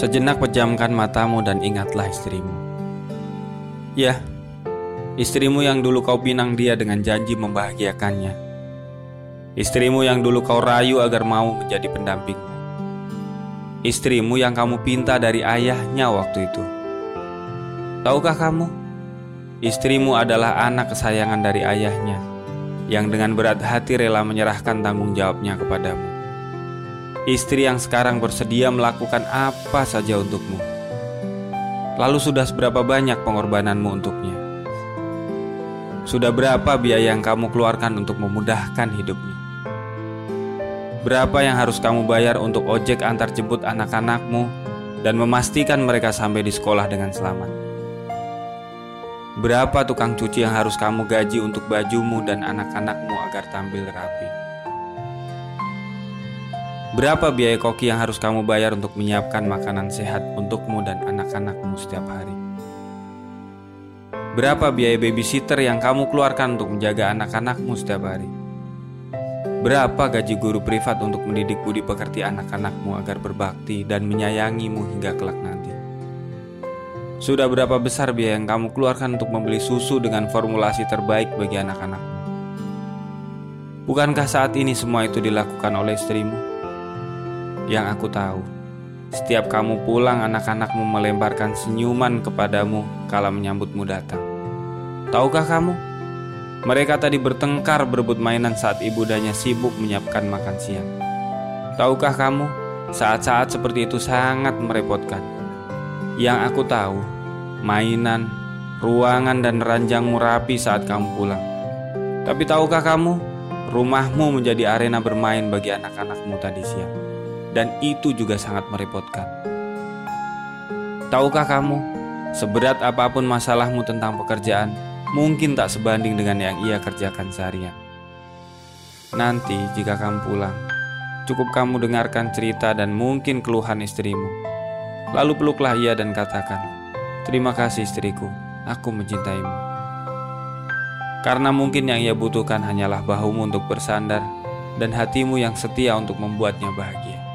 Sejenak pejamkan matamu dan ingatlah istrimu. Ya, istrimu yang dulu kau pinang dia dengan janji membahagiakannya. Istrimu yang dulu kau rayu agar mau menjadi pendampingmu. Istrimu yang kamu pinta dari ayahnya waktu itu. Tahukah kamu? Istrimu adalah anak kesayangan dari ayahnya yang dengan berat hati rela menyerahkan tanggung jawabnya kepadamu istri yang sekarang bersedia melakukan apa saja untukmu. Lalu sudah seberapa banyak pengorbananmu untuknya? Sudah berapa biaya yang kamu keluarkan untuk memudahkan hidupnya? Berapa yang harus kamu bayar untuk ojek antar jemput anak-anakmu dan memastikan mereka sampai di sekolah dengan selamat? Berapa tukang cuci yang harus kamu gaji untuk bajumu dan anak-anakmu agar tampil rapi? Berapa biaya koki yang harus kamu bayar untuk menyiapkan makanan sehat untukmu dan anak-anakmu setiap hari? Berapa biaya babysitter yang kamu keluarkan untuk menjaga anak-anakmu setiap hari? Berapa gaji guru privat untuk mendidik budi pekerti anak-anakmu agar berbakti dan menyayangimu hingga kelak nanti? Sudah berapa besar biaya yang kamu keluarkan untuk membeli susu dengan formulasi terbaik bagi anak-anakmu? Bukankah saat ini semua itu dilakukan oleh istrimu? Yang aku tahu, setiap kamu pulang anak-anakmu melemparkan senyuman kepadamu kala menyambutmu datang. Tahukah kamu? Mereka tadi bertengkar berebut mainan saat ibundanya sibuk menyiapkan makan siang. Tahukah kamu, saat-saat seperti itu sangat merepotkan. Yang aku tahu, mainan, ruangan dan ranjangmu rapi saat kamu pulang. Tapi tahukah kamu, rumahmu menjadi arena bermain bagi anak-anakmu tadi siang dan itu juga sangat merepotkan. Tahukah kamu, seberat apa pun masalahmu tentang pekerjaan, mungkin tak sebanding dengan yang ia kerjakan seharian. Nanti, jika kamu pulang, cukup kamu dengarkan cerita dan mungkin keluhan istrimu. Lalu peluklah ia dan katakan, "Terima kasih, istriku, aku mencintaimu." Karena mungkin yang ia butuhkan hanyalah bahumu untuk bersandar dan hatimu yang setia untuk membuatnya bahagia.